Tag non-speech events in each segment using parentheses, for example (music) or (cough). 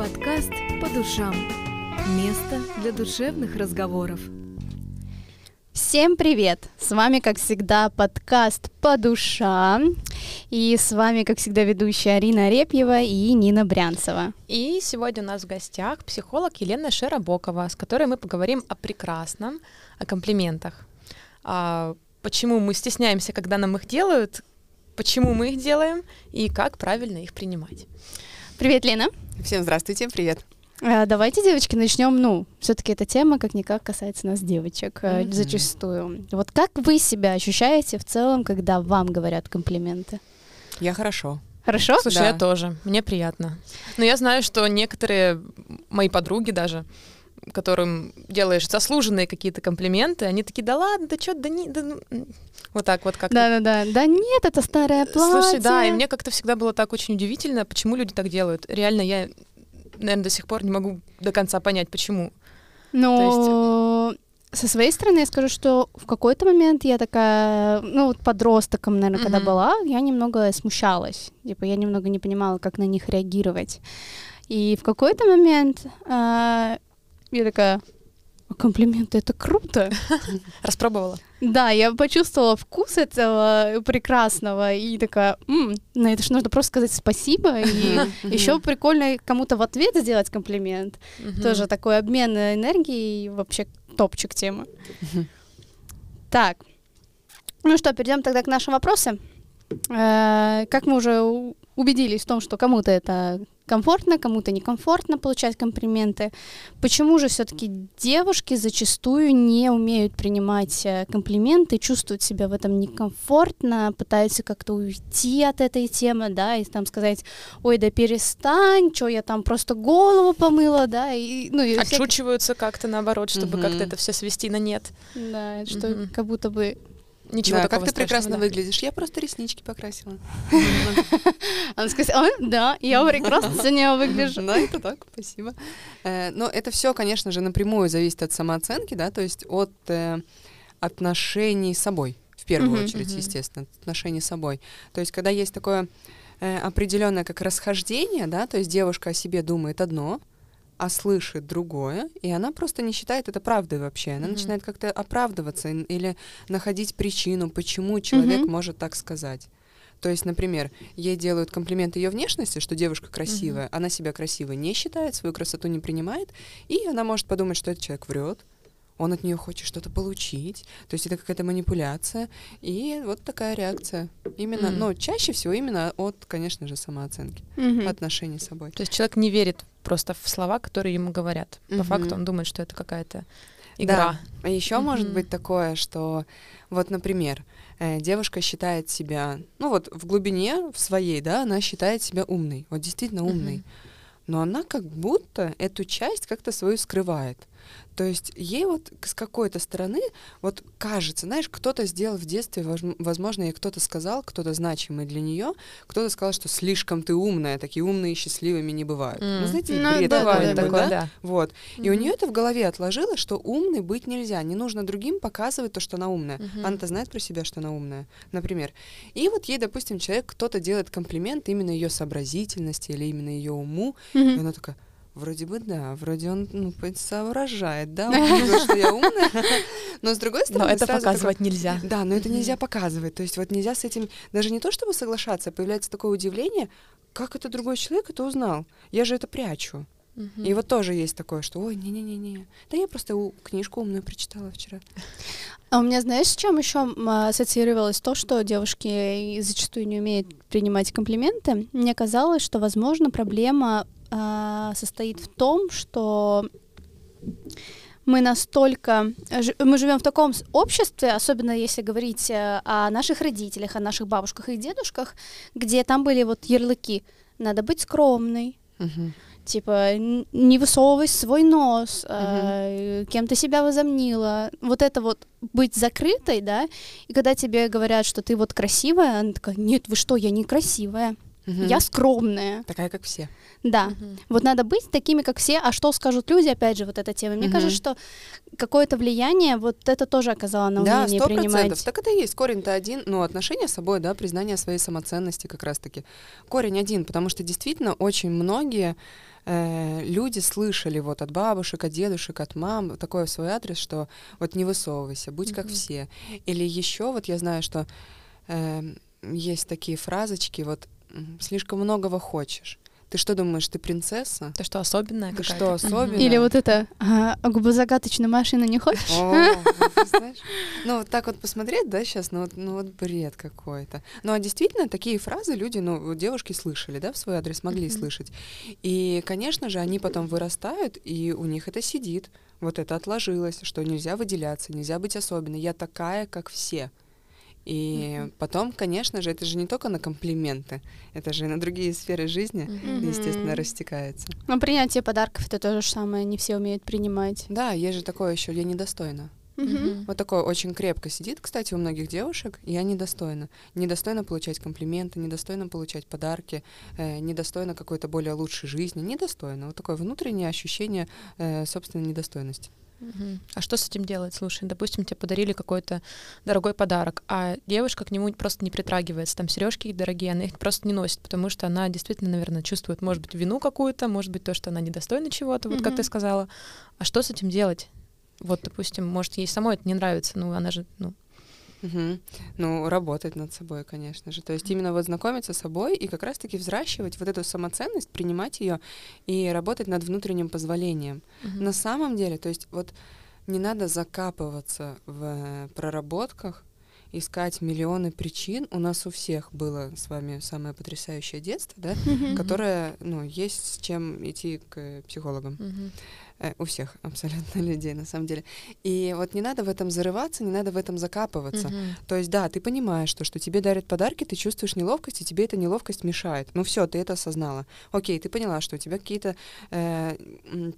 Подкаст «По душам». Место для душевных разговоров. Всем привет! С вами, как всегда, подкаст «По душам». И с вами, как всегда, ведущая Арина Репьева и Нина Брянцева. И сегодня у нас в гостях психолог Елена Шеробокова, с которой мы поговорим о прекрасном, о комплиментах. А почему мы стесняемся, когда нам их делают, почему мы их делаем и как правильно их принимать. Привет, Лена. Всем здравствуйте, привет. А, давайте, девочки, начнем. Ну, все-таки эта тема как-никак касается нас, девочек, mm-hmm. зачастую. Вот как вы себя ощущаете в целом, когда вам говорят комплименты? Я хорошо. Хорошо? Слушай, да. я тоже. Мне приятно. Но я знаю, что некоторые мои подруги даже которым делаешь заслуженные какие-то комплименты, они такие, да ладно, да что, да не, да, ну, вот так вот как-то. Да-да-да, да нет, это старое платье. Слушай, да, и мне как-то всегда было так очень удивительно, почему люди так делают. Реально, я, наверное, до сих пор не могу до конца понять, почему. Но есть... со своей стороны я скажу, что в какой-то момент я такая, ну, вот подростком, наверное, mm-hmm. когда была, я немного смущалась. Типа, я немного не понимала, как на них реагировать. И в какой-то момент э, я такая, комплименты это круто. (laughs) Распробовала. Да, я почувствовала вкус этого прекрасного и такая, м на это же нужно просто сказать спасибо и (laughs) еще прикольно кому-то в ответ сделать комплимент. Тоже такой обмен энергией вообще топчик темы. (laughs) Так, ну что, перейдем тогда к нашим вопросам. Э, как мы уже убедились в том, что кому-то это комфортно, кому-то некомфортно получать комплименты. Почему же все-таки девушки зачастую не умеют принимать э, комплименты, чувствуют себя в этом некомфортно, пытаются как-то уйти от этой темы, да, и там сказать, ой, да перестань, что я там просто голову помыла, да, и, ну, и Отшучиваются всякие... как-то наоборот, чтобы угу. как-то это все свести на нет. Да, что угу. как будто бы Ничего да, такого как ты прекрасно да. выглядишь. Я просто реснички покрасила. (laughs) Она сказала, да, я прекрасно сегодня выгляжу. Да, это так, спасибо. Э, но это все, конечно же, напрямую зависит от самооценки, да, то есть от э, отношений с собой, в первую очередь, естественно, отношений с собой. То есть когда есть такое э, определенное как расхождение, да, то есть девушка о себе думает одно, а слышит другое, и она просто не считает это правдой вообще. Она mm-hmm. начинает как-то оправдываться или находить причину, почему человек mm-hmm. может так сказать. То есть, например, ей делают комплимент ее внешности, что девушка красивая, mm-hmm. она себя красивой не считает, свою красоту не принимает, и она может подумать, что этот человек врет, он от нее хочет что-то получить, то есть это какая-то манипуляция, и вот такая реакция. Именно, mm. но чаще всего именно от, конечно же, самооценки, mm-hmm. отношений с собой. То есть человек не верит просто в слова, которые ему говорят. Mm-hmm. По факту он думает, что это какая-то игра. Да. А еще mm-hmm. может быть такое, что вот, например, э, девушка считает себя, ну вот в глубине в своей, да, она считает себя умной, вот действительно умной. Mm-hmm но она как будто эту часть как-то свою скрывает. То есть ей вот с какой-то стороны вот кажется, знаешь, кто-то сделал в детстве, возможно, ей кто-то сказал, кто-то значимый для нее, кто-то сказал, что слишком ты умная, такие умные и счастливыми не бывают. Mm. Ну, знаете, ну, бред да, бывает да, такое, да? да? Вот. Mm-hmm. И у нее это в голове отложилось, что умной быть нельзя, не нужно другим показывать то, что она умная. Mm-hmm. Она-то знает про себя, что она умная, например. И вот ей, допустим, человек, кто-то делает комплимент именно ее сообразительности или именно ее уму, mm-hmm. и она такая Вроде бы да, вроде он ну, соображает, да, (laughs) он что я умная, но с другой стороны... Но это показывать такой, нельзя. Да, но это нельзя показывать, то есть вот нельзя с этим, даже не то чтобы соглашаться, а появляется такое удивление, как это другой человек это узнал, я же это прячу. И вот тоже есть такое, что ой, не-не-не-не. Да я просто у, книжку умную прочитала вчера. А у меня, знаешь, с чем еще ассоциировалось то, что девушки зачастую не умеют принимать комплименты? Мне казалось, что, возможно, проблема а, состоит в том, что мы настолько... Мы живем в таком обществе, особенно если говорить э, о наших родителях, о наших бабушках и дедушках, где там были вот ярлыки. Надо быть скромной. Uh-huh. Типа, не высовывай свой нос, uh-huh. э, кем ты себя возомнила. Вот это вот быть закрытой, да, и когда тебе говорят, что ты вот красивая, она такая, нет, вы что, я не красивая. Угу. Я скромная. Такая, как все. Да. Угу. Вот надо быть такими, как все. А что скажут люди, опять же, вот эта тема. Мне угу. кажется, что какое-то влияние вот это тоже оказало на умение да, 100%. принимать. Так это и есть. Корень-то один. Ну, отношения с собой, да, признание своей самоценности как раз-таки. Корень один, потому что действительно очень многие э, люди слышали вот от бабушек, от дедушек, от мам такое в свой адрес, что вот не высовывайся, будь как все. Или еще вот я знаю, что э, есть такие фразочки, вот слишком многого хочешь. Ты что думаешь, ты принцесса? Ты что, особенная Ты что, особенная? Или вот это, а, а губозагаточную машину не хочешь? О, ну, знаешь, ну вот так вот посмотреть, да, сейчас, ну вот, ну вот бред какой-то. Ну а действительно такие фразы люди, ну девушки слышали, да, в свой адрес могли слышать. И, конечно же, они потом вырастают, и у них это сидит. Вот это отложилось, что нельзя выделяться, нельзя быть особенной. Я такая, как все. И потом, конечно же, это же не только на комплименты, это же и на другие сферы жизни, Мгм. естественно, растекается. Но принятие подарков это то же самое, не все умеют принимать. Да, есть же такое еще, я недостойна. Мгм. Вот такое очень крепко сидит, кстати, у многих девушек, и я недостойна. Недостойна получать комплименты, недостойна получать подарки, э, недостойна какой-то более лучшей жизни, недостойна. Вот такое внутреннее ощущение э, собственной недостойности. А что с этим делать? Слушай, допустим, тебе подарили какой-то дорогой подарок, а девушка к нему просто не притрагивается. Там сережки дорогие, она их просто не носит, потому что она действительно, наверное, чувствует, может быть, вину какую-то, может быть, то, что она недостойна чего-то, вот как ты сказала. А что с этим делать? Вот, допустим, может, ей самой это не нравится, ну, она же, ну, Мгм. Ну, работать над собой, конечно же. То есть именно вот знакомиться с собой и как раз-таки взращивать вот эту самоценность, принимать ее и работать над внутренним позволением. мгм. На самом деле, то есть вот не надо закапываться в э, проработках, искать миллионы причин. У нас у всех было с вами самое потрясающее детство, да, которое, ну, есть с чем идти к психологам. Мгм. Э, у всех (laughs) абсолютно людей, на самом деле. И вот не надо в этом зарываться, не надо в этом закапываться. Мгм. То есть, да, ты понимаешь, что, что тебе дарят подарки, ты чувствуешь неловкость, и тебе эта неловкость мешает. Ну все, ты это осознала. Окей, ты поняла, что у тебя какие-то, э,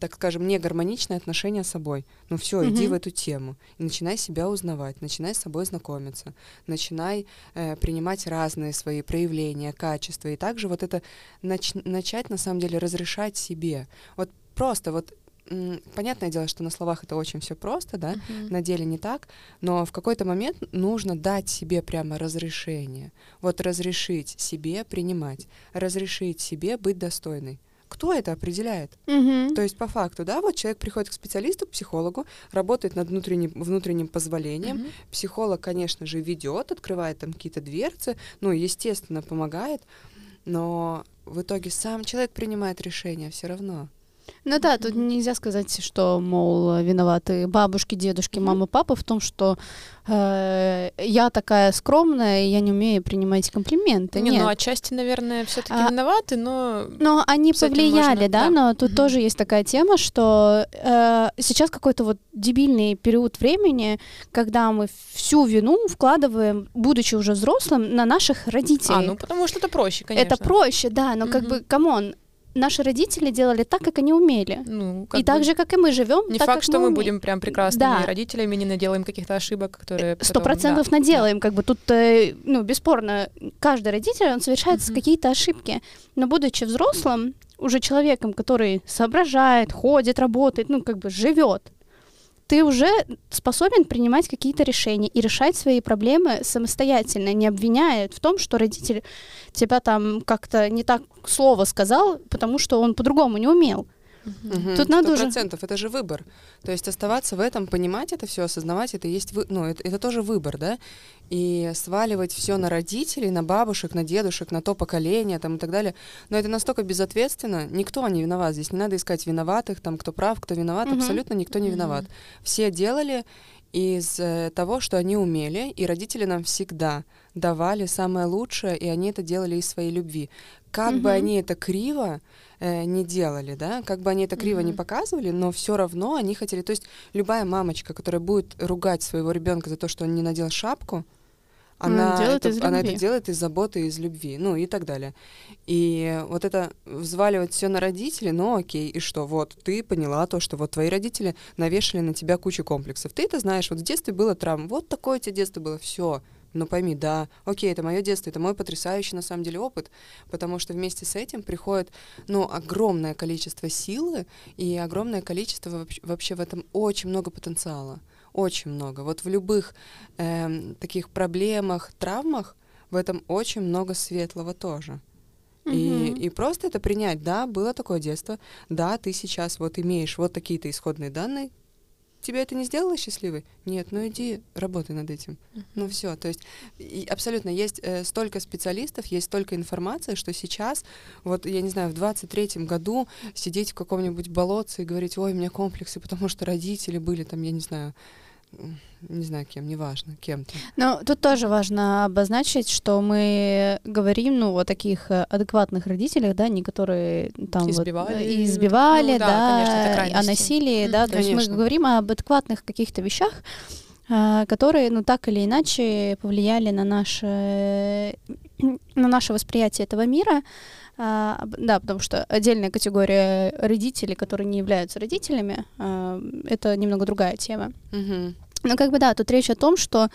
так скажем, негармоничные отношения с собой. Ну все, иди Мгм. в эту тему. И начинай себя узнавать, начинай с собой знакомиться, начинай э, принимать разные свои проявления, качества. И также вот это нач- начать, на самом деле, разрешать себе. Вот просто вот Понятное дело, что на словах это очень все просто, да, Мгм. на деле не так, но в какой-то момент нужно дать себе прямо разрешение. Вот разрешить себе принимать, разрешить себе быть достойной. Кто это определяет? Мгм. То есть по факту, да, вот человек приходит к специалисту, к психологу, работает над внутренним, внутренним позволением. Мгм. Психолог, конечно же, ведет, открывает там какие-то дверцы, ну, естественно, помогает, но в итоге сам человек принимает решение все равно. Ну да, тут нельзя сказать, что, мол, виноваты бабушки, дедушки, мамы, папа в том, что э, я такая скромная, и я не умею принимать комплименты. Не, Нет. ну отчасти, наверное, все-таки А- виноваты, но Но они повлияли, можно, да, да. но тут Мгм. тоже есть такая тема, что э, сейчас какой-то вот дебильный период времени, когда мы всю вину вкладываем, будучи уже взрослым, на наших родителей. А, ну потому что это проще, конечно. Это проще, да, но как Мгм. бы, come on, наши родители делали так, как они умели. Ну, и так же, как и мы живем. Не так, факт, как что мы умеем. будем прям прекрасными Да. родителями, не наделаем каких-то ошибок, которые Сто потом- процентов да, наделаем, как бы тут, э, ну, бесспорно, каждый родитель, он совершает Мгм. какие-то ошибки, но будучи взрослым, уже человеком, который соображает, ходит, работает, ну, как бы живет, ты уже способен принимать какие-то решения и решать свои проблемы самостоятельно, не обвиняя в том, что родитель тебя там как-то не так слово сказал, потому что он по-другому не умел. Мгм. Тут надо уже- процентов, это же выбор. То есть оставаться в этом, понимать это все, осознавать это есть, вы- ну, это, это тоже выбор, да? И сваливать все на родителей, на бабушек, на дедушек, на то поколение там и так далее. Но это настолько безответственно. Никто не виноват здесь. Не надо искать виноватых, там, кто прав, кто виноват. Мгм. Абсолютно никто не виноват. Все делали из э, того, что они умели, и родители нам всегда давали самое лучшее, и они это делали из своей любви. Как бы Мгм. они это криво э, не делали, да, как бы они это криво не Мгм. показывали, но все равно они хотели. То есть любая мамочка, которая будет ругать своего ребенка за то, что он не надел шапку, Она делает это, она это делает из заботы, из любви, ну и так далее. И вот это взваливать все на родителей, ну окей, и что, вот ты поняла то, что вот твои родители навешали на тебя кучу комплексов. Ты это знаешь, вот в детстве было травм, вот такое у тебя детство было, все. Но пойми, да, окей, это мое детство, это мой потрясающий на самом деле опыт, потому что вместе с этим приходит, ну, огромное количество силы и огромное количество вообще, вообще в этом очень много потенциала, очень много. Вот в любых эм, таких проблемах, травмах в этом очень много светлого тоже. И, Мгм. и просто это принять, да, было такое детство, да, ты сейчас вот имеешь вот такие-то исходные данные, тебя это не сделало счастливой? Нет, ну иди работай над этим. Ну все, то есть и абсолютно есть э, столько специалистов, есть столько информации, что сейчас, вот я не знаю, в 23-м году сидеть в каком-нибудь болотце и говорить, ой, у меня комплексы, потому что родители были там, я не знаю, не знаю кем, неважно, кем-то. Но тут тоже важно обозначить, что мы говорим, ну, о таких э, адекватных родителях, да, не которые там вот, Избивали. э, избивали, Ну да, да, конечно, о насилии, да, то есть мы Конечно. говорим об адекватных каких-то вещах, а, которые, ну, так или иначе повлияли на наше, на наше восприятие этого мира, А, да, потому что отдельная категория родителей, которые не являются родителями, а, это немного другая тема. Мгм. Ну, как бы да, тут речь о том, что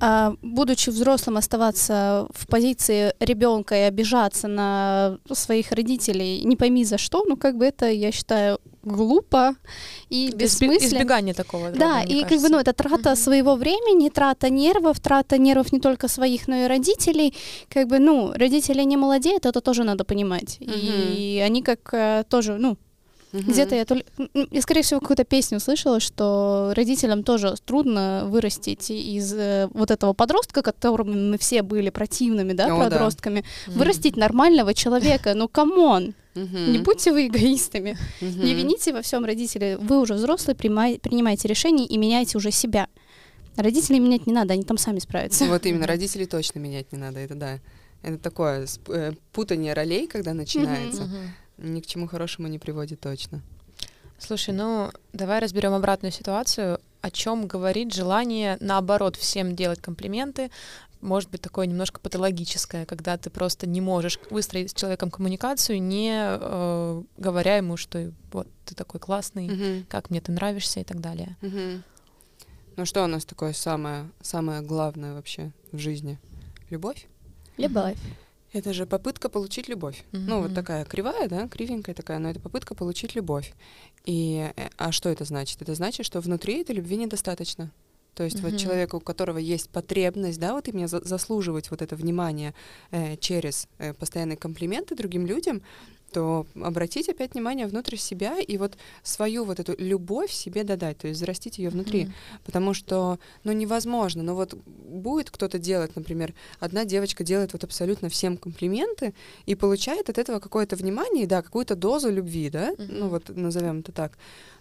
а, будучи взрослым, оставаться в позиции ребенка и обижаться на своих родителей, не пойми за что, ну, как бы это, я считаю, глупо и бессмысленно. Избегание такого. Да, мне и как бы, ну, это трата Мгм. своего времени, трата нервов, трата нервов не только своих, но и родителей. Как бы, ну, родители не молодеют, это тоже надо понимать. И они как э, тоже, ну, Мгм. где-то я только... Я, скорее всего, какую-то песню слышала, что родителям тоже трудно вырастить из э, вот этого подростка, которым мы все были противными, да, О, да. подростками, Мгм. вырастить нормального человека. Ну, come on, Мгм. не будьте вы эгоистами. Мгм. Не вините во всем родителей. Вы уже взрослые, примай- принимайте решения и меняйте уже себя. Родителей менять не надо, они там сами справятся. Вот именно, родителей точно менять не надо, это да. Это такое э, путание ролей, когда начинается, Мгм. Ни к чему хорошему не приводит точно. Слушай, ну давай разберем обратную ситуацию. О чем говорит желание, наоборот, всем делать комплименты? Может быть, такое немножко патологическое, когда ты просто не можешь выстроить с человеком коммуникацию, не э, говоря ему, что вот ты такой классный, Мгм. как мне ты нравишься и так далее. Мгм. Ну что у нас такое самое, самое главное вообще в жизни? Любовь? Любовь. Это же попытка получить любовь. Ну, вот такая кривая, да, кривенькая такая, но это попытка получить любовь. И, э, а что это значит? Это значит, что внутри этой любви недостаточно. То есть Мгм. вот человеку, у которого есть потребность, да, вот именно за- заслуживать вот это внимание э, через э, постоянные комплименты другим людям, то обратить опять внимание внутрь себя и вот свою вот эту любовь себе додать, то есть зарастить ее внутри. Мгм. Потому что, ну, невозможно. Но вот будет кто-то делать, например, одна девочка делает вот абсолютно всем комплименты и получает от этого какое-то внимание, да, какую-то дозу любви, да, ну Мгм. вот назовем это так.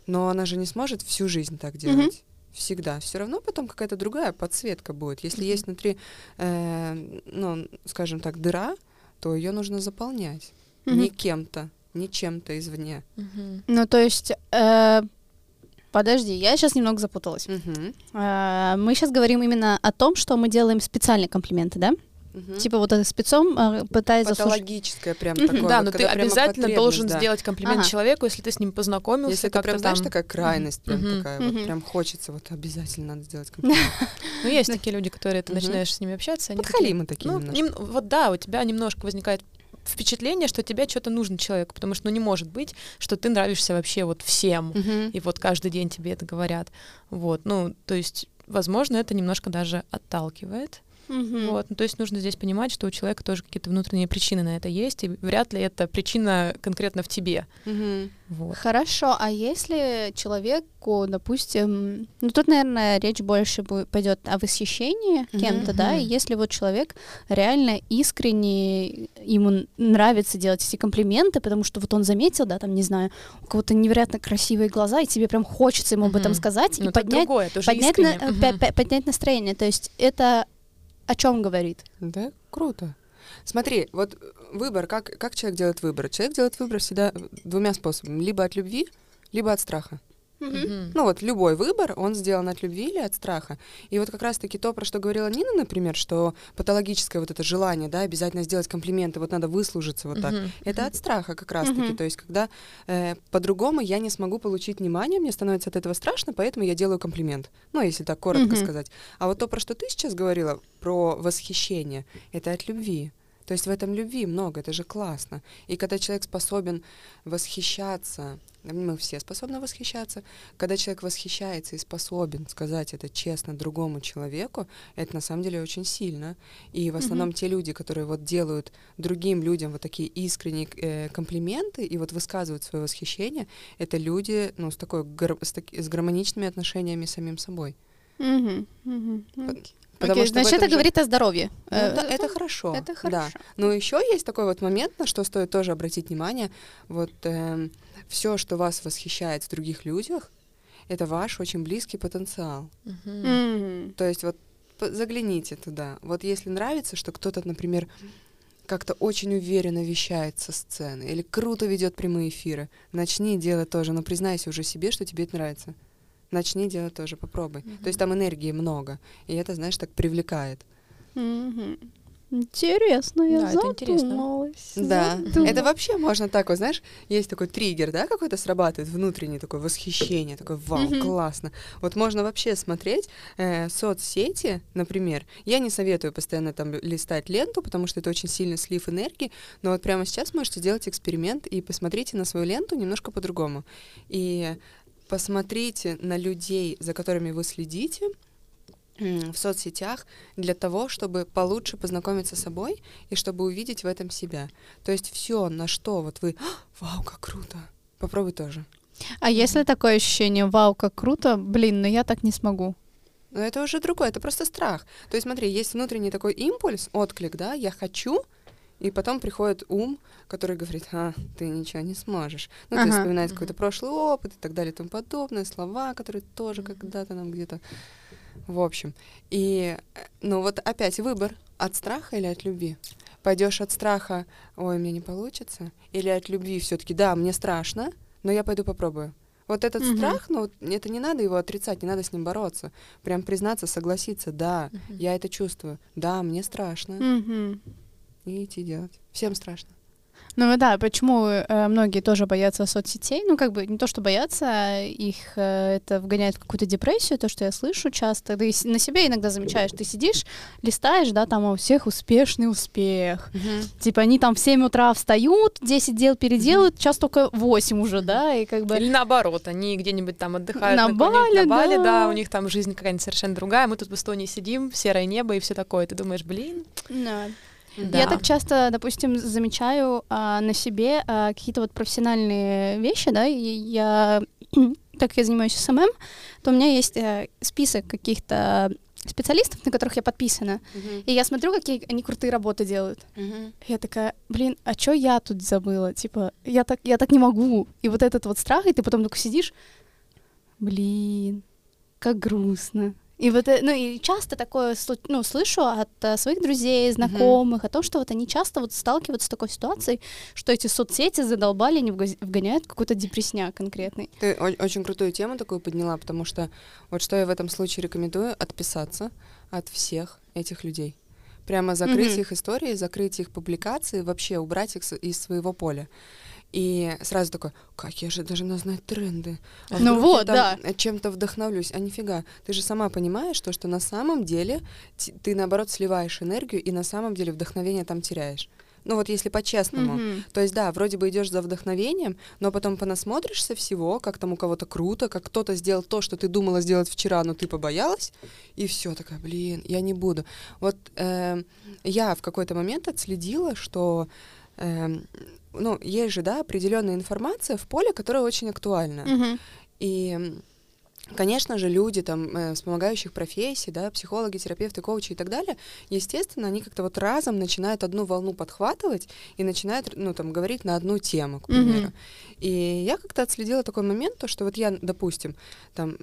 Но она же не сможет всю жизнь так делать. Всегда. Все равно потом какая-то другая подсветка будет. Если Мгм. есть внутри, э, ну, скажем так, дыра, то ее нужно заполнять. Не кем-то, не чем-то извне. Мгм. Ну, то есть, э, подожди, я сейчас немного запуталась. Э, мы сейчас говорим именно о том, что мы делаем специальные комплименты, да? Мгм. Типа вот это спецом э, пытается заслужить. Патологическое прям Мгм. такое. да, вот, но ты когда прямо обязательно должен да. сделать комплимент Ага. человеку, если ты с ним познакомился. Если это прям, знаешь, там. такая крайность, прям Мгм. такая, вот Мгм. прям хочется, вот обязательно надо сделать (laughs) комплимент. Ну, есть такие люди, которые ты начинаешь с ними общаться. Подхалимы такие Ну, вот да, у тебя немножко возникает впечатление, что тебе что-то нужно человеку, потому что, ну, не может быть, что ты нравишься вообще вот всем, Мгм. и вот каждый день тебе это говорят. Вот, ну, то есть, возможно, это немножко даже отталкивает. Мгм. Вот, ну, то есть нужно здесь понимать, что у человека тоже какие-то внутренние причины на это есть, и вряд ли это причина конкретно в тебе. Мгм. Вот. Хорошо, а если человеку, допустим, ну тут, наверное, речь больше пойдет о восхищении Мгм. кем-то, да, и если вот человек реально искренне, ему нравится делать эти комплименты, потому что вот он заметил, да, там, не знаю, у кого-то невероятно красивые глаза, и тебе прям хочется ему об этом сказать Ну, и поднять, другое, поднять, на- пя- поднять настроение. То есть это о чем говорит? Да, круто. Смотри, вот выбор, как, как человек делает выбор? Человек делает выбор всегда двумя способами. Либо от любви, либо от страха. Ну вот любой выбор, он сделан от любви или от страха. И вот как раз-таки то, про что говорила Нина, например, что патологическое вот это желание, да, обязательно сделать комплименты, вот надо выслужиться вот так. Это от страха как раз-таки. То есть, когда э, по-другому я не смогу получить внимание, мне становится от этого страшно, поэтому я делаю комплимент. Ну, если так коротко сказать. А вот то, про что ты сейчас говорила, про восхищение, это от любви. То есть в этом любви много, это же классно. И когда человек способен восхищаться, мы все способны восхищаться, когда человек восхищается и способен сказать это честно другому человеку, это на самом деле очень сильно. И в основном mm-hmm. те люди, которые вот делают другим людям вот такие искренние э, комплименты и вот высказывают свое восхищение, это люди, ну, с такой с, таки, с гармоничными отношениями с самим собой. Mm-hmm. Mm-hmm. Потому Окей, что значит, это же... говорит о здоровье. Ну, это, это хорошо. Это хорошо. Да. Но еще есть такой вот момент, на что стоит тоже обратить внимание. Вот э, эм, все, что вас восхищает в других людях, это ваш очень близкий потенциал. Uh-huh. Mm-hmm. То есть вот загляните туда. Вот если нравится, что кто-то, например, как-то очень уверенно вещает со сцены или круто ведет прямые эфиры, начни делать тоже, но признайся уже себе, что тебе это нравится начни делать тоже, попробуй. Mm-hmm. То есть там энергии много, и это, знаешь, так привлекает. Mm-hmm. Интересно, я да, задумалась. Это да, задумалась. это вообще можно так вот, знаешь, есть такой триггер, да, какой-то срабатывает, внутреннее такое восхищение, такое вау, mm-hmm. классно. Вот можно вообще смотреть э, соцсети, например. Я не советую постоянно там листать ленту, потому что это очень сильный слив энергии, но вот прямо сейчас можете сделать эксперимент и посмотрите на свою ленту немножко по-другому. И посмотрите на людей, за которыми вы следите в соцсетях для того, чтобы получше познакомиться с собой и чтобы увидеть в этом себя. То есть все, на что вот вы, «А, вау, как круто, попробуй тоже. А если такое ощущение, вау, как круто, блин, но я так не смогу? Но это уже другое, это просто страх. То есть смотри, есть внутренний такой импульс, отклик, да, я хочу, и потом приходит ум, который говорит, а, ты ничего не сможешь. Ну, ага. то есть вспоминает какой-то прошлый опыт и так далее и тому подобное, слова, которые тоже когда-то нам где-то... В общем. И, ну вот опять выбор, от страха или от любви? Пойдешь от страха, ой, мне не получится, или от любви все-таки, да, мне страшно, но я пойду попробую. Вот этот угу. страх, ну, это не надо его отрицать, не надо с ним бороться. Прям признаться, согласиться, да, угу. я это чувствую, да, мне страшно. Угу идти делать. Всем страшно. Ну да, почему э, многие тоже боятся соцсетей? Ну, как бы не то, что боятся, их э, это вгоняет в какую-то депрессию, то, что я слышу часто. Ты на себе иногда замечаешь, ты сидишь, листаешь, да, там у всех успешный успех. Uh-huh. Типа они там в 7 утра встают, 10 дел переделают, uh-huh. сейчас только 8 уже, да, и как бы... Или наоборот, они где-нибудь там отдыхают. На, на Бали, на Бали, да. да, у них там жизнь какая-нибудь совершенно другая, мы тут в Эстонии сидим, серое небо и все такое. Ты думаешь, блин... Да. Да. Я так часто, допустим, замечаю а, на себе а, какие-то вот профессиональные вещи, да, и я, (clears throat) так как я занимаюсь SMM, то у меня есть а, список каких-то специалистов, на которых я подписана, uh-huh. и я смотрю, какие они крутые работы делают. Uh-huh. Я такая, блин, а чё я тут забыла? Типа, я так, я так не могу. И вот этот вот страх, и ты потом только сидишь, блин, как грустно. И вот, э, ну, и часто такое, ну, слышу от uh, своих друзей, знакомых, mm-hmm. о том, что вот они часто вот сталкиваются с такой ситуацией, что эти соцсети задолбали, не вгоняют какой-то депресняк конкретный. Ты очень крутую тему такую подняла, потому что вот что я в этом случае рекомендую, отписаться от всех этих людей. Прямо закрыть mm-hmm. их истории, закрыть их публикации, вообще убрать их из своего поля. И сразу такой, как я же должна знать тренды. А ну вот, да. Чем-то вдохновлюсь. А нифига. Ты же сама понимаешь, то, что на самом деле ты, наоборот, сливаешь энергию и на самом деле вдохновение там теряешь. Ну вот если по-честному. Mm-hmm. То есть да, вроде бы идешь за вдохновением, но потом понасмотришься всего, как там у кого-то круто, как кто-то сделал то, что ты думала сделать вчера, но ты побоялась, и все такая, блин, я не буду. Вот э, я в какой-то момент отследила, что ну, есть же, да, определенная информация в поле, которая очень актуальна. Uh-huh. И Конечно же, люди там э, с помогающих профессий, да, психологи, терапевты, коучи и так далее, естественно, они как-то вот разом начинают одну волну подхватывать и начинают, ну, там, говорить на одну тему, к примеру. Mm-hmm. И я как-то отследила такой момент, то, что вот я, допустим, там,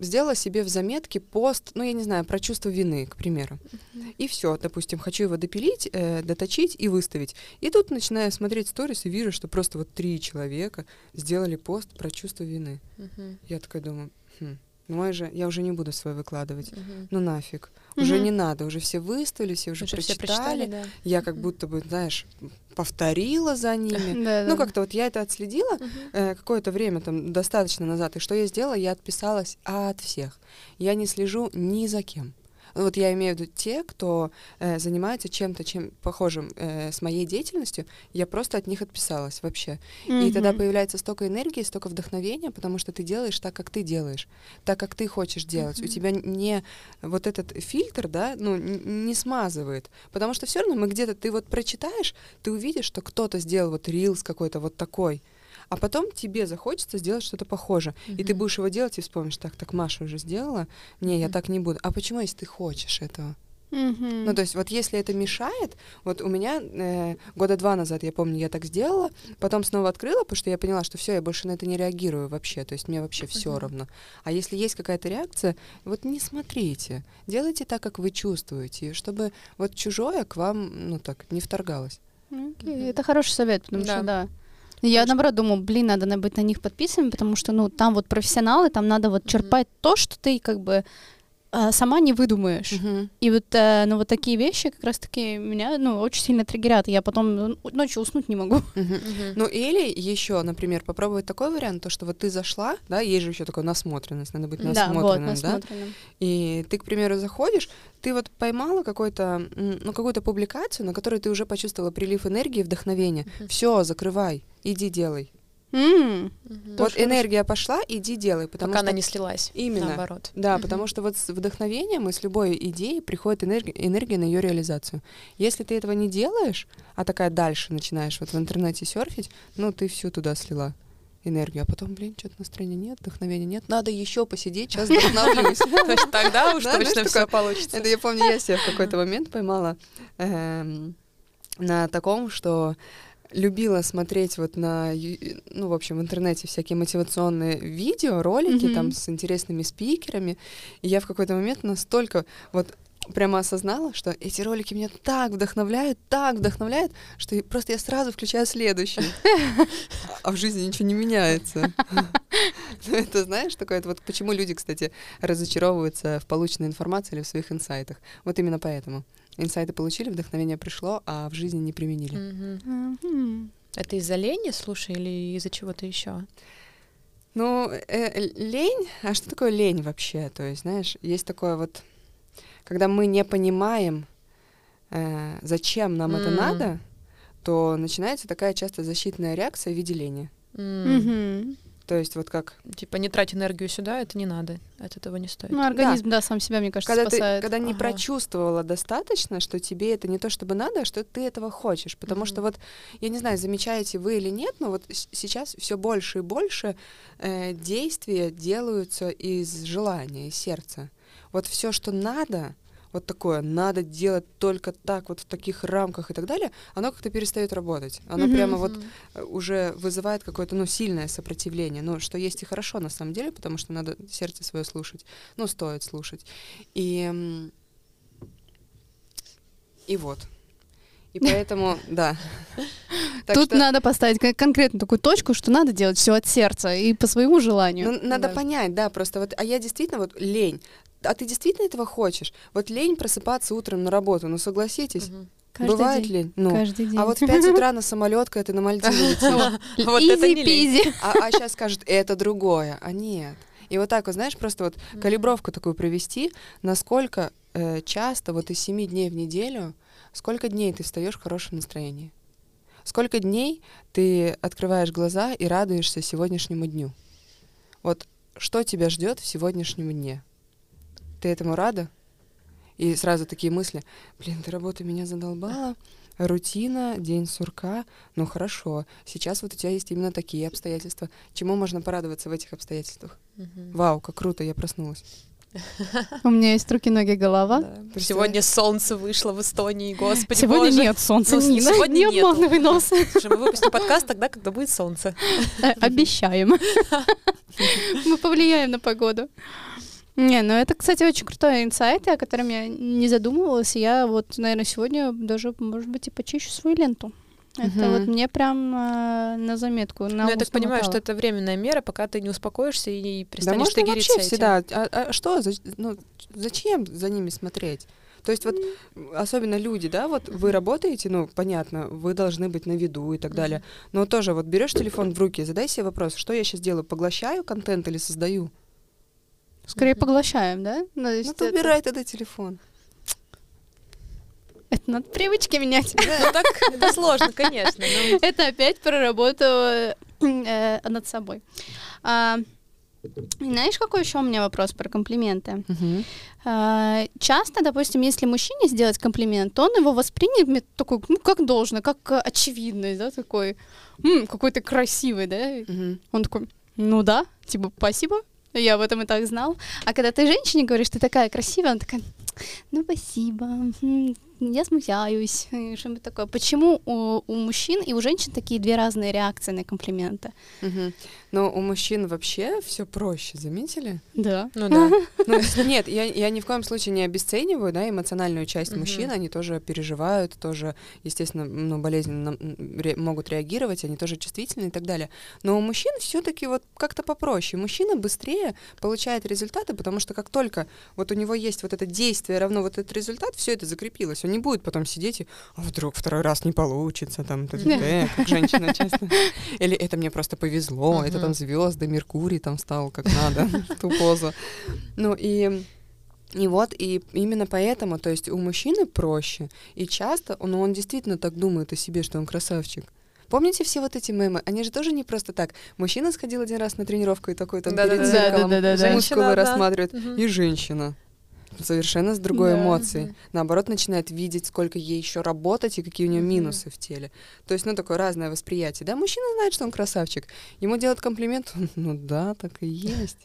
сделала себе в заметке пост, ну, я не знаю, про чувство вины, к примеру. Mm-hmm. И все, допустим, хочу его допилить, э, доточить и выставить. И тут начинаю смотреть сторис и вижу, что просто вот три человека сделали пост про чувство вины. Mm-hmm. Я такая думаю, хм, мой же, я уже не буду свой выкладывать. Угу. Ну нафиг. Угу. Уже не надо, уже все выставили, все уже, уже прочитали. Все прочитали да. Я как будто бы, знаешь, повторила за ними. (laughs) Ну, как-то вот я это отследила э, какое-то время, там, достаточно назад. И что я сделала? Я отписалась от всех. Я не слежу ни за кем. Вот я имею в виду те, кто э, занимается чем-то, чем похожим э, с моей деятельностью, я просто от них отписалась вообще. И тогда появляется столько энергии, столько вдохновения, потому что ты делаешь так, как ты делаешь, так, как ты хочешь делать. У Мгм. тебя не вот этот фильтр, да, ну, не смазывает. Потому что все равно мы где-то, ты вот прочитаешь, ты увидишь, что кто-то сделал вот рилс какой-то вот такой, а потом тебе захочется сделать что-то похожее. И ты будешь его делать и вспомнишь, так, так Маша уже сделала, не, я Мгм. так не буду. А почему, если ты хочешь этого? Мгм. Ну, то есть вот если это мешает, вот у меня э, года два назад, я помню, я так сделала, потом снова открыла, потому что я поняла, что все, я больше на это не реагирую вообще, то есть мне вообще все Мгм. равно. А если есть какая-то реакция, вот не смотрите, делайте так, как вы чувствуете, чтобы вот чужое к вам, ну так, не вторгалось. Ну, окей, Мгм. Это хороший совет, потому Да. что да. Я Точно. наоборот думаю, блин, надо на- быть на них подписанным, потому что, ну, там вот профессионалы, там надо вот черпать то, что ты как бы сама не выдумаешь. Мгм. И вот, э, ну, вот такие вещи как раз-таки меня, ну, очень сильно триггерят. и Я потом ну, ночью уснуть не могу. Мгм. Мгм. Ну или еще, например, попробовать такой вариант, то, что вот ты зашла, да, есть же еще такая насмотренность, надо быть Да, вот, насмотренным, да, насмотренным. И ты, к примеру, заходишь, ты вот поймала какой-то, ну, какую-то публикацию, на которой ты уже почувствовала прилив энергии, вдохновения. Мгм. Все, закрывай, иди делай. М, Мгм. вот энергия пошла, иди делай, потому Пока что она не слилась. Именно. Наоборот. да, Мгм. потому что вот с вдохновением и с любой идеей приходит энергия, энергия на ее реализацию. Если ты этого не делаешь, а такая дальше начинаешь вот в интернете серфить, ну ты всю туда слила энергию, а потом, блин, что-то настроения нет, вдохновения нет, надо еще посидеть, сейчас (laughs) вдохновлюсь. Тогда уж точно все такое- получится. Это я помню, я себя в какой-то момент поймала эм, на таком, что любила смотреть вот на, ю- ну, в общем, в интернете всякие мотивационные видео, ролики Мгм. там с интересными спикерами. И я в какой-то момент настолько вот прямо осознала, что эти ролики меня так вдохновляют, так вдохновляют, что просто я сразу включаю следующий. А в жизни ничего не меняется. Ну, Это знаешь, такое, вот почему люди, кстати, разочаровываются в полученной информации или в своих инсайтах. Вот именно поэтому. Инсайты получили, вдохновение пришло, а в жизни не применили. Это из-за лени, слушай, или из-за чего-то еще? Ну, э, лень, а что такое лень вообще? То есть, знаешь, есть такое вот, когда мы не понимаем, э, зачем нам это М. надо, то начинается такая часто защитная реакция в виде лени. Мгм. То есть вот как Типа не трать энергию сюда, это не надо, от этого не стоит. Ну, организм, да, сам себя, мне кажется, когда ты, спасает. когда не Ага. прочувствовала достаточно, что тебе это не то чтобы надо, а что ты этого хочешь. Потому Мгм. что вот, я не знаю, замечаете вы или нет, но вот сейчас все больше и больше э, действия делаются из желания, из сердца. Вот все, что надо, вот такое, надо делать только так, вот в таких рамках и так далее, оно как-то перестает работать. Оно Мгм. прямо вот э, уже вызывает какое-то, ну, сильное сопротивление, ну, что есть и хорошо на самом деле, потому что надо сердце свое слушать, ну, стоит слушать. И, и вот. И поэтому, (laughs) да. Так Тут что, надо поставить кон- конкретно такую точку, что надо делать все от сердца и по своему желанию. ну, надо Да. понять, да, просто вот, а я действительно вот лень. А ты действительно этого хочешь? Вот лень просыпаться утром на работу, ну согласитесь, Мгм. Каждый бывает день. лень. Ну, Каждый день. а вот в 5 (laughs) утра на самолет, когда ты на Мальдивы летишь, (laughs) Вот это не. (laughs) А, сейчас скажут, это другое, а нет. И вот так вот, знаешь, просто вот калибровку такую провести, насколько э, часто вот из семи дней в неделю, сколько дней ты встаешь в хорошем настроении? Сколько дней ты открываешь глаза и радуешься сегодняшнему дню? Вот что тебя ждет в сегодняшнем дне? Ты этому рада? И сразу такие мысли, блин, эта работа меня задолбала, рутина, день сурка, ну хорошо, сейчас вот у тебя есть именно такие обстоятельства. Чему можно порадоваться в этих обстоятельствах? Мгм. Вау, как круто, я проснулась. (laughs) У меня есть руки, ноги, голова. Да. Сегодня солнце вышло в Эстонии, господи Сегодня боже. нет солнца, Ну, Нина. сегодня не нету. обманывай нас. (laughs) Слушай, мы выпустим подкаст тогда, когда будет солнце. Э, Обещаем. (laughs) Мы повлияем на погоду. Не, ну это, кстати, очень крутой инсайт, о котором я не задумывалась. и Я вот, наверное, сегодня даже, может быть, и почищу свою ленту. Это Мгм. вот мне прям э, на заметку. На Ну, я так понимаю, что это временная мера, пока ты не успокоишься и Да перестанешь можно триггериться вообще этим. всегда. А, а что? За- ну, зачем за ними смотреть? То есть вот особенно люди, да, вот вы работаете, ну, понятно, вы должны быть на виду и так далее. Но тоже вот берешь телефон в руки, задай себе вопрос, что я сейчас делаю, поглощаю контент или создаю? Скорее Мгм. поглощаем, да? Ну, есть Ну, ты это- убирай тогда телефон. это надо привычки менять. Ну так (laughs) это сложно, конечно. но- (laughs) Это опять про работу э, над собой. А, знаешь, какой еще у меня вопрос про комплименты? А, часто, допустим, если мужчине сделать комплимент, то он его воспримет такой, ну, как должно, как очевидный, да, такой, «М, какой ты красивый, да? Мгм. Он такой, ну да, типа, спасибо, я об этом и так знал. А когда ты женщине говоришь, ты такая красивая, она такая, ну спасибо, я смущаюсь, (laughs) что-нибудь такое. Почему у, у мужчин и у женщин такие две разные реакции на комплименты? Мгм. Но у мужчин вообще все проще, заметили? Да. Ну (laughs) да. Ну, нет, я, я ни в коем случае не обесцениваю, да, эмоциональную часть Мгм. мужчин, они тоже переживают, тоже, естественно, ну, болезненно ре- могут реагировать, они тоже чувствительны и так далее. Но у мужчин все таки вот как-то попроще. Мужчина быстрее получает результаты, потому что как только вот у него есть вот это действие равно вот этот результат, все это закрепилось. Он не будет потом сидеть и, а вдруг второй раз не получится, там, (laughs) т.д., как женщина часто. (laughs) Или это мне просто повезло, это там звезды, Меркурий там стал как надо, (laughs) ту позу. Ну и и вот, и именно поэтому, то есть у мужчины проще, и часто, ну, он действительно так думает о себе, что он красавчик. Помните все вот эти мемы? Они же тоже не просто так. Мужчина сходил один раз на тренировку и такой там перед Да-да-да. зеркалом Да-да-да-да-да. мускулы Женщина, да. рассматривает. Мгм. И женщина. Совершенно с другой Да. эмоцией. Мгм. Наоборот, начинает видеть, сколько ей еще работать и какие у нее Мгм. минусы в теле. То есть, ну, такое разное восприятие. Да, мужчина знает, что он красавчик. Ему делают комплимент, (laughs) ну да, так и есть.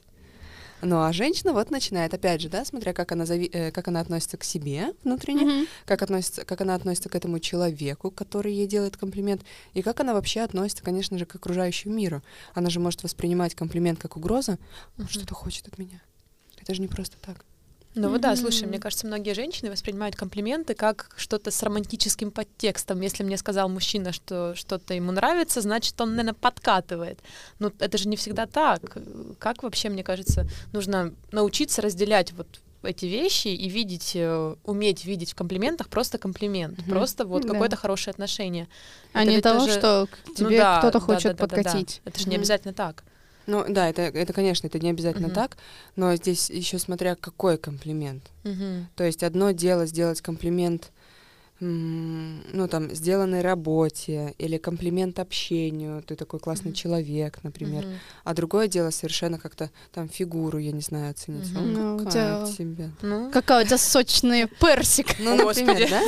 Ну, а женщина вот начинает, опять же, да, смотря как она, зави- э, как она относится к себе внутренне, Мгм. как, относится, как она относится к этому человеку, который ей делает комплимент, и как она вообще относится, конечно же, к окружающему миру. Она же может воспринимать комплимент как угроза. Он Мгм. что-то хочет от меня. Это же не просто так. Ну вот да, слушай, мне кажется, многие женщины воспринимают комплименты как что-то с романтическим подтекстом. Если мне сказал мужчина, что что-то ему нравится, значит, он, наверное, подкатывает. Ну, это же не всегда так. Как вообще, мне кажется, нужно научиться разделять вот эти вещи и видеть, э, уметь видеть в комплиментах просто комплимент, Мгм. просто вот Да. какое-то хорошее отношение. А Это не того, тоже- что к Ну тебе да, кто-то да, хочет да, да, да, да. подкатить. Это же не Мгм. обязательно так. Ну да, это, это конечно, это не обязательно Мгм. так, но здесь еще смотря какой комплимент. Мгм. То есть одно дело сделать комплимент, ну там, сделанной работе или комплимент общению, ты такой классный Мгм. человек, например. Мгм. А другое дело совершенно как-то там фигуру, я не знаю, оценить. О, Ну, у какая тебя- от тебя. Ну, Какая у тебя сочный персик. Ну, например, да?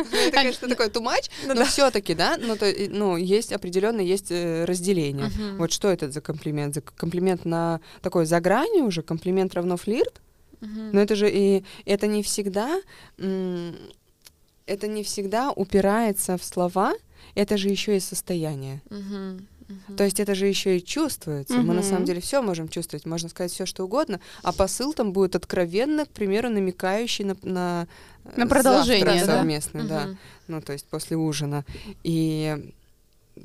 Это, конечно, такой тумач, но да. все-таки, да, ну, ну, есть определенное есть э, разделение. Вот что это за комплимент? За комплимент на такой за гранью уже, комплимент равно флирт? Но это же и это не всегда, это не всегда упирается в слова, это же еще и состояние. Мгм. Мгм. То есть это же еще и чувствуется. Мы на самом деле все можем чувствовать, можно сказать все что угодно, а посыл там будет откровенно, к примеру, намекающий на на, э, На продолжение, завтрак да? совместный, да, Мгм. ну то есть после ужина. И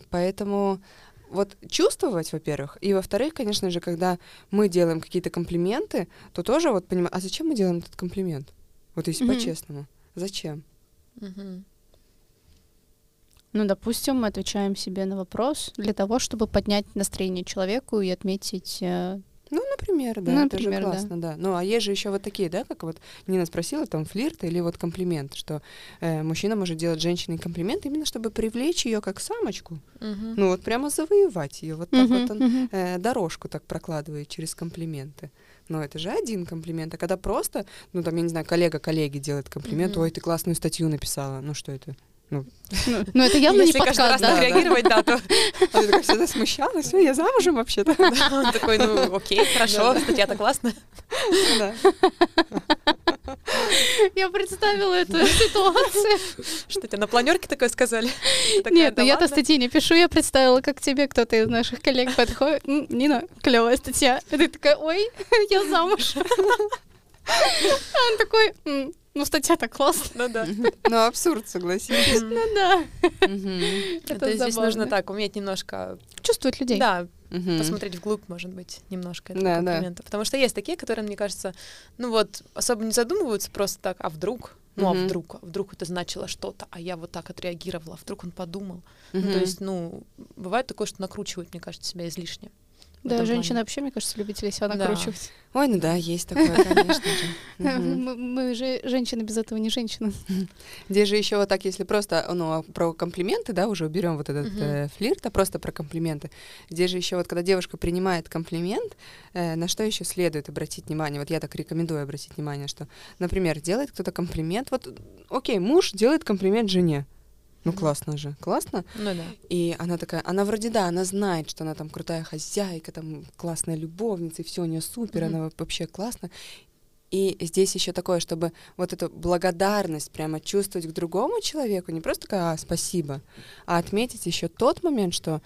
поэтому вот чувствовать, во-первых, и во-вторых, конечно же, когда мы делаем какие-то комплименты, то тоже вот понимаем, а зачем мы делаем этот комплимент? Вот если Мгм. по-честному, зачем? Ну, допустим, мы отвечаем себе на вопрос для того, чтобы поднять настроение человеку и отметить... э, Ну, например, да, Ну, это например, же да. классно, да. Ну, а есть же еще вот такие, да, как вот Нина спросила, там, флирт или вот комплимент, что э, мужчина может делать женщине комплимент именно чтобы привлечь ее как самочку. Мгм. Ну, вот прямо завоевать ее. Вот так вот он мгм. э, дорожку так прокладывает через комплименты. Но это же один комплимент. А когда просто, ну, там, я не знаю, коллега коллеге делает комплимент, Мгм. ой, ты классную статью написала. Ну, что это? Ну, ну, это явно не Если каждый раз так да? да. реагировать, да, то А ты такая всегда смущалась, «Ой, я замужем вообще-то. да, (laughs) он такой, ну окей, хорошо, статья-то классная. Да. (laughs) Я представила эту ситуацию. Что тебе на планерке такое сказали? Нет, «Да ну я-то ладно?» статьи не пишу, я представила, как тебе кто-то из наших коллег подходит. «М, Нина, клевая статья. И ты такая, ой, (laughs) я замуж. (laughs) А он такой, «М, ну статья-то классная. Ну да. Ну, абсурд, согласись. Ну да. Это здесь нужно так, уметь немножко, Чувствовать людей. да, посмотреть вглубь, может быть, немножко этого Да, да. комплимента. Потому что есть такие, которые, мне кажется, ну вот, особо не задумываются просто так, а вдруг? Ну, а вдруг? А вдруг это значило что-то, а я вот так отреагировала, а вдруг он подумал? Ну, то есть, ну, бывает такое, что накручивают, мне кажется, себя излишне. Да, этом женщины плане. вообще, мне кажется, любители себя Да. накручивать. Ой, ну да, есть такое, конечно же. (laughs) Мы, мы же женщины без этого не женщины. Здесь (laughs) же еще вот так, если просто, ну, а про комплименты, да, уже уберем вот этот э, флирт, а просто про комплименты. Здесь же еще вот, когда девушка принимает комплимент, э, на что еще следует обратить внимание? Вот я так рекомендую обратить внимание, что, например, делает кто-то комплимент, вот, окей, муж делает комплимент жене. Ну, классно же, классно. Ну да. И она такая, она вроде да, она знает, что она там крутая хозяйка, там классная любовница, и все у нее супер, Мгм. она вообще классно. И здесь еще такое, чтобы вот эту благодарность прямо чувствовать к другому человеку, не просто такая, а, спасибо, а отметить еще тот момент, что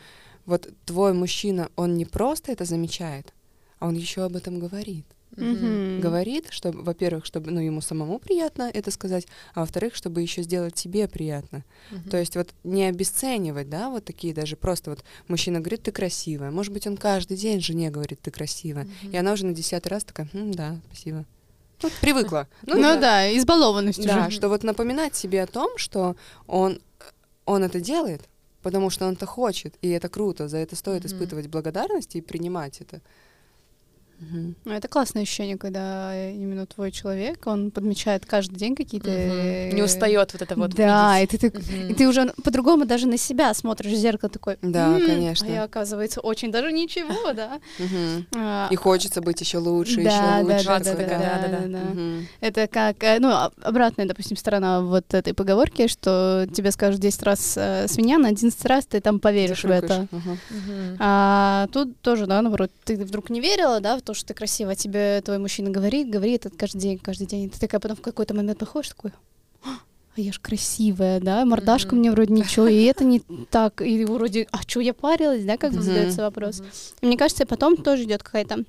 вот твой мужчина, он не просто это замечает, а он еще об этом говорит. Мгм. Говорит, чтобы, во-первых, чтобы ну, ему самому приятно это сказать, а во-вторых, чтобы еще сделать тебе приятно. Мгм. То есть вот не обесценивать, да, вот такие даже просто вот мужчина говорит, ты красивая. Может быть, он каждый день жене говорит, ты красивая. Мгм. И она уже на десятый раз такая, «М, да, спасибо. (laughs) Ну, привыкла. Ну, да, избалованность Да, уже. что вот напоминать себе о том, что он, он это делает, потому что он это хочет, и это круто, за это стоит Мгм. испытывать благодарность и принимать это. Мгм. Ну, это классное ощущение, когда именно твой человек, он подмечает каждый день какие-то... Мгм. Не устает вот это вот Да, и ты, так- Мгм. и ты уже по-другому даже на себя смотришь в зеркало такой. Да, «М, конечно. А я, оказывается, очень даже ничего, (laughs) да. А, И хочется быть еще лучше, да, еще лучше. да, да, да. Это как, э, ну, а- обратная, допустим, сторона вот этой поговорки, что тебе скажут 10 раз э, свинья, на 11 раз ты там поверишь в это. А тут тоже, да, наоборот, ты вдруг не верила, да, в то, что ты красивая, тебе твой мужчина говорит, говорит это каждый день, каждый день. И ты такая потом в какой-то момент походишь, такой, «А, а я ж красивая, да, мордашка Мгм. мне вроде ничего, и это не (laughs) так, и вроде, а что я парилась, да, как Мгм. задается вопрос. И мне кажется, потом тоже идет какая-то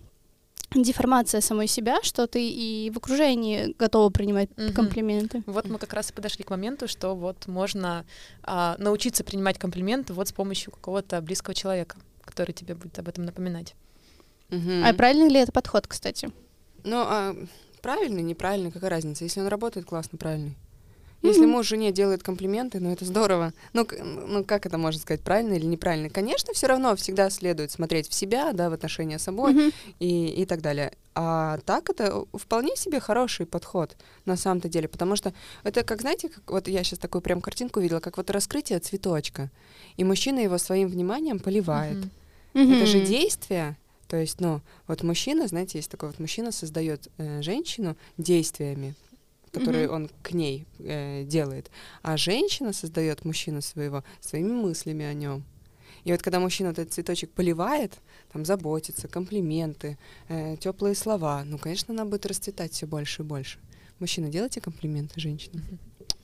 деформация самой себя, что ты и в окружении готова принимать Мгм. комплименты. Вот мы как раз и подошли к моменту, что вот можно а, научиться принимать комплименты вот с помощью какого-то близкого человека, который тебе будет об этом напоминать. Мгм. А правильный ли это подход, кстати? Ну, а правильный, неправильный, какая разница? Если он работает, классно, правильный. Если муж жене делает комплименты, ну это здорово. Ну, ну как это можно сказать, правильно или неправильно? Конечно, все равно всегда следует смотреть в себя, да, в отношения с собой Мгм. и, и так далее. А так это вполне себе хороший подход на самом-то деле, потому что это как, знаете, как, вот я сейчас такую прям картинку видела, как вот раскрытие цветочка, и мужчина его своим вниманием поливает. Мгм. Это же действие. То есть, ну, вот мужчина, знаете, есть такой вот мужчина создает э, женщину действиями, которые Мгм. он к ней э, делает, а женщина создает мужчину своего своими мыслями о нем. И вот когда мужчина этот цветочек поливает, там заботится, комплименты, теплые слова, ну, конечно, она будет расцветать все больше и больше. Мужчина, делайте комплименты женщинам. Слушай,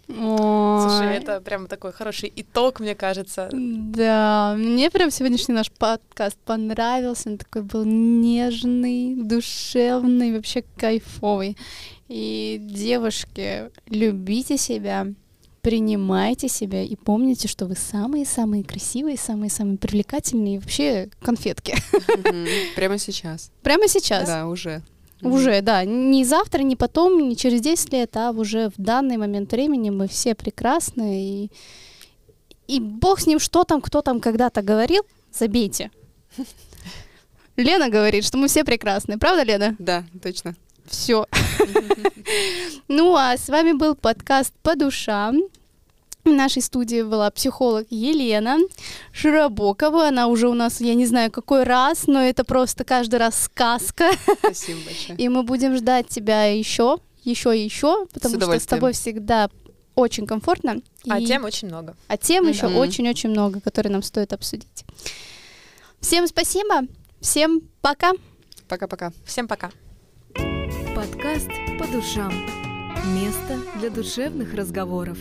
Ой. это прям такой хороший итог, мне кажется. Да, мне прям сегодняшний наш подкаст понравился. Он такой был нежный, душевный, вообще кайфовый. И, девушки, любите себя, принимайте себя и помните, что вы самые-самые красивые, самые-самые привлекательные и вообще конфетки. (laughs) Прямо сейчас. Прямо сейчас. Да, уже. Уже, да. Не завтра, не потом, не через 10 лет, а уже в данный момент времени мы все прекрасны. И, и бог с ним, что там, кто там когда-то говорил, забейте. (laughs) Лена говорит, что мы все прекрасны. Правда, Лена? Да, точно. Все. (laughs) Ну, а с вами был подкаст «По душам». В нашей студии была психолог Елена Широбокова. Она уже у нас, я не знаю, какой раз, но это просто каждый раз сказка. Спасибо большое. И мы будем ждать тебя еще, еще и еще, потому что с тобой всегда очень комфортно. А и- тем очень много. а тем Да. еще очень-очень много, которые нам стоит обсудить. Всем спасибо, всем пока. Пока-пока. Всем пока. Подкаст «По душам». Место для душевных разговоров.